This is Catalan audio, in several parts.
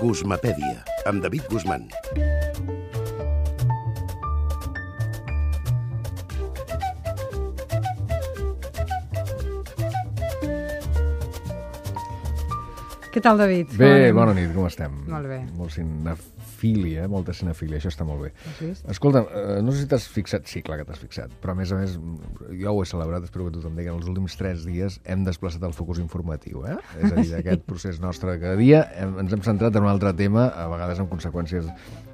Guzmapèdia, amb David Guzmán. Què tal, David? Bé, bona nit, com estem? Molt bé. Molt cinefília, eh? molta cinefília, això està molt bé. Escolta, eh, no sé si t'has fixat, sí, clar que t'has fixat, però a més a més, jo ho he celebrat, espero que tothom digui, els últims tres dies hem desplaçat el focus informatiu, eh? És a dir, d'aquest procés nostre cada dia hem, ens hem centrat en un altre tema, a vegades amb conseqüències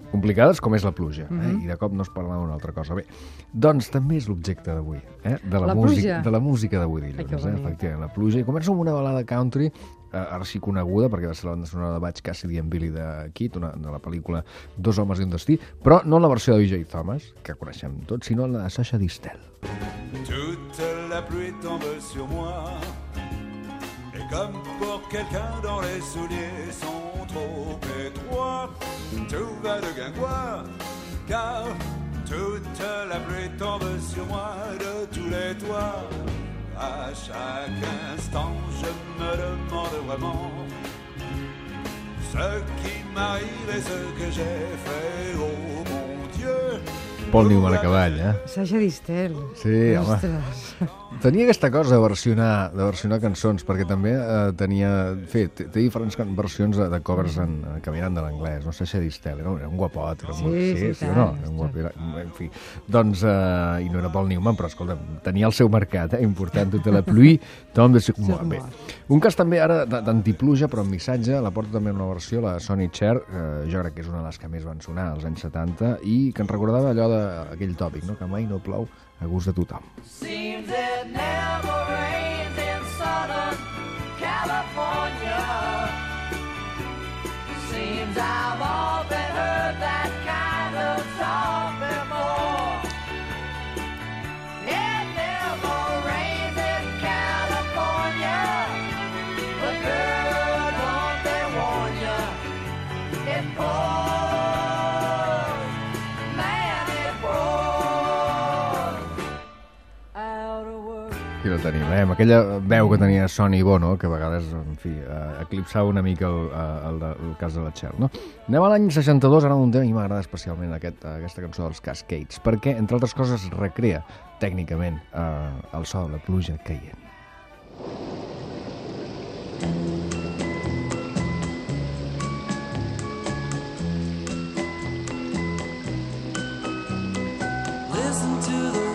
complicades, com és la pluja, eh? i de cop no es parla d'una altra cosa. Bé, doncs també és l'objecte d'avui, eh? de, la La música, de la música d'avui que dilluns, eh? efectivament, la pluja. I comença amb una balada country eh, arxiconeguda, perquè va ser la banda sonora de Batch Cassidy and Billy de Kid, una, de la pel·lícula Dos homes i un destí, però no en la versió de B.J. Thomas, que coneixem tots, sinó en la de Sasha Distel. Toute la pluie tombe sur moi. Et comme pour quelqu'un dont les souliers sont trop étroits, tout va de guingois, car toute la pluie tombe sur moi de tous les toits. À chaque instant, je me demande vraiment ce qui m'arrive et ce que j'ai fait. Oh mon Dieu! Paul Newman a cavall, eh? Sasha Distel. Sí, home. Ostres. Tenia aquesta cosa de versionar, de versionar cançons, perquè també eh, tenia... Fe, té, diferents versions de, de covers en, en caminant de l'anglès. No sé si Distel, era, un- era un guapot. Era un, Sí, sí, sí, o no? Era un guap, era, en fi. Doncs, eh, i no era Paul Newman, però escolta, tenia el seu mercat, eh, important, tota la pluie, tombe sur moi. Bé. Un cas també ara d'antipluja, però amb missatge, la porta també una versió, la Sony Cher, que jo crec que és una de les que més van sonar als anys 70, i que ens recordava allò d'aquell tòpic, no? que mai no plou a gust de tothom. Seems Aquí la tenim, eh? Amb aquella veu que tenia Sonny Bono, que a vegades, en fi, eh, eclipsava una mica el, eh, el, el cas de la Cher, no? Anem a l'any 62, ara un tema, i m'agrada especialment aquest, eh, aquesta cançó dels Cascades, perquè, entre altres coses, recrea tècnicament eh, el so de la pluja caient. Listen to the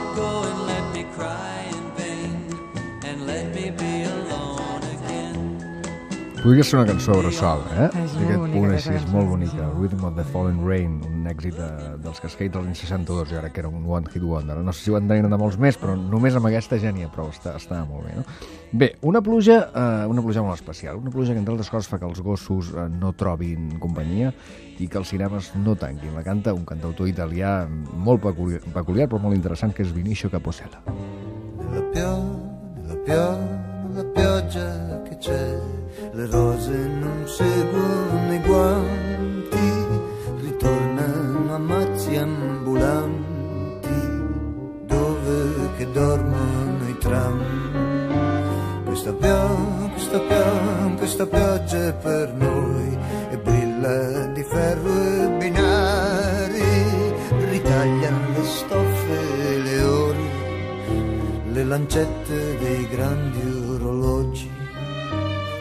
would go Podria ser una cançó a bressol, eh? És aquest bonica, punt així, és molt bonica. Rhythm of the Fallen Rain, un èxit de, dels Cascades dels anys 62, jo crec que era un One Hit Wonder. No sé si van tenir de molts més, però només amb aquesta ja n'hi ha prou, està, estava molt bé, no? Bé, una pluja, eh, una pluja molt especial, una pluja que entre altres coses fa que els gossos eh, no trobin companyia i que els cinemes no tanquin. La canta un cantautor italià molt peculiar, peculiar però molt interessant, que és Vinicio Caposella. La pioggia, la pioggia, la pioggia che c'è, le rose non seguono i guanti, ritornano a mazzi ambulanti, dove che dormono i tram. Questa pioggia, questa pioggia, questa pioggia è per noi e brilla di ferro e binari, ritaglia le stoffe e le ore le lancette dei grandi orologi.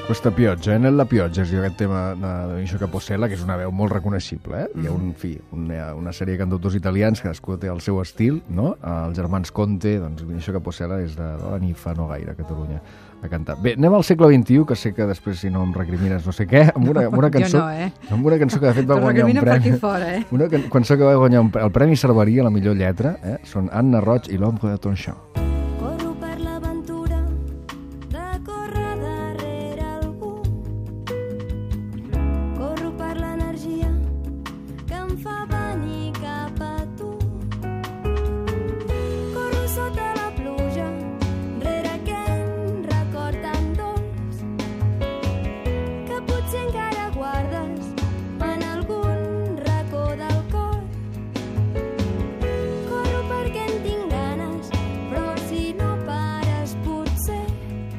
Questa pioggia, eh? Nella pioggia diu aquest tema de, Vinicio Capossela, que és una veu molt reconeixible. Eh? Hi ha un, en fi, una, una sèrie de cantautors italians, que cadascú té el seu estil, no? Els germans Conte, doncs Vinicio Capossela és de, de la ni fa no gaire a Catalunya a cantar. Bé, anem al segle XXI, que sé que després, si no em recrimines no sé què, amb una, amb una cançó... no, eh? Amb una cançó que de fet va guanyar un premi. fora, eh? Una can- cançó que va guanyar un, el Premi Cerveria, la millor lletra, eh? són Anna Roig i l'Ombre de ton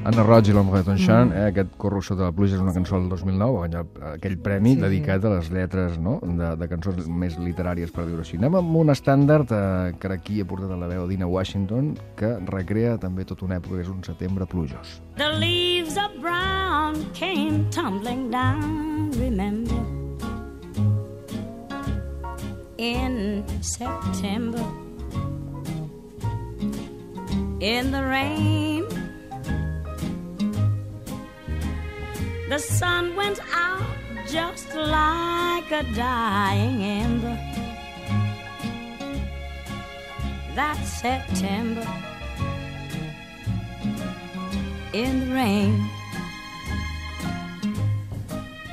Anna Roig i de Tonchan, eh, aquest Corro sota la pluja és una cançó del 2009, va guanyar aquell premi Sí. dedicat a les lletres no? de, de cançons més literàries, per dir-ho així. Anem amb un estàndard eh, que aquí ha portat a la veu Dina Washington, que recrea també tota una època que és un setembre plujós. The leaves of brown came tumbling down, remember, in September. In the rain, the sun went out just like a dying ember. That September in the rain.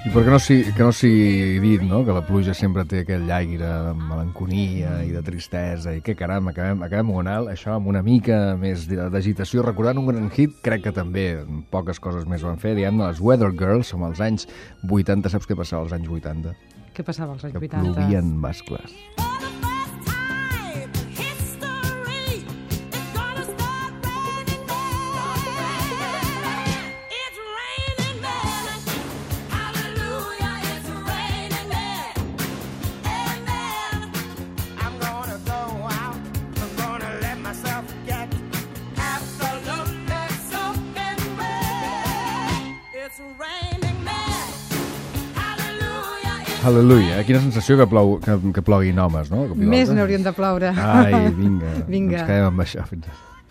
I per què no si, que no sigui dit, no?, que la pluja sempre té aquell aire de melanconia i de tristesa i que caram, acabem, acabem un alt, això amb una mica més d'agitació, recordant un gran hit, crec que també poques coses més van fer, diguem-ne, les Weather Girls, som als anys 80, saps què passava als anys 80? Què passava als anys Que 80? plovien mascles. Aleluia, eh? quina sensació que, plou, que, que ploguin homes, no? Que Més n'haurien de ploure. Ai, vinga. Vinga. Ens quedem amb això. Fins.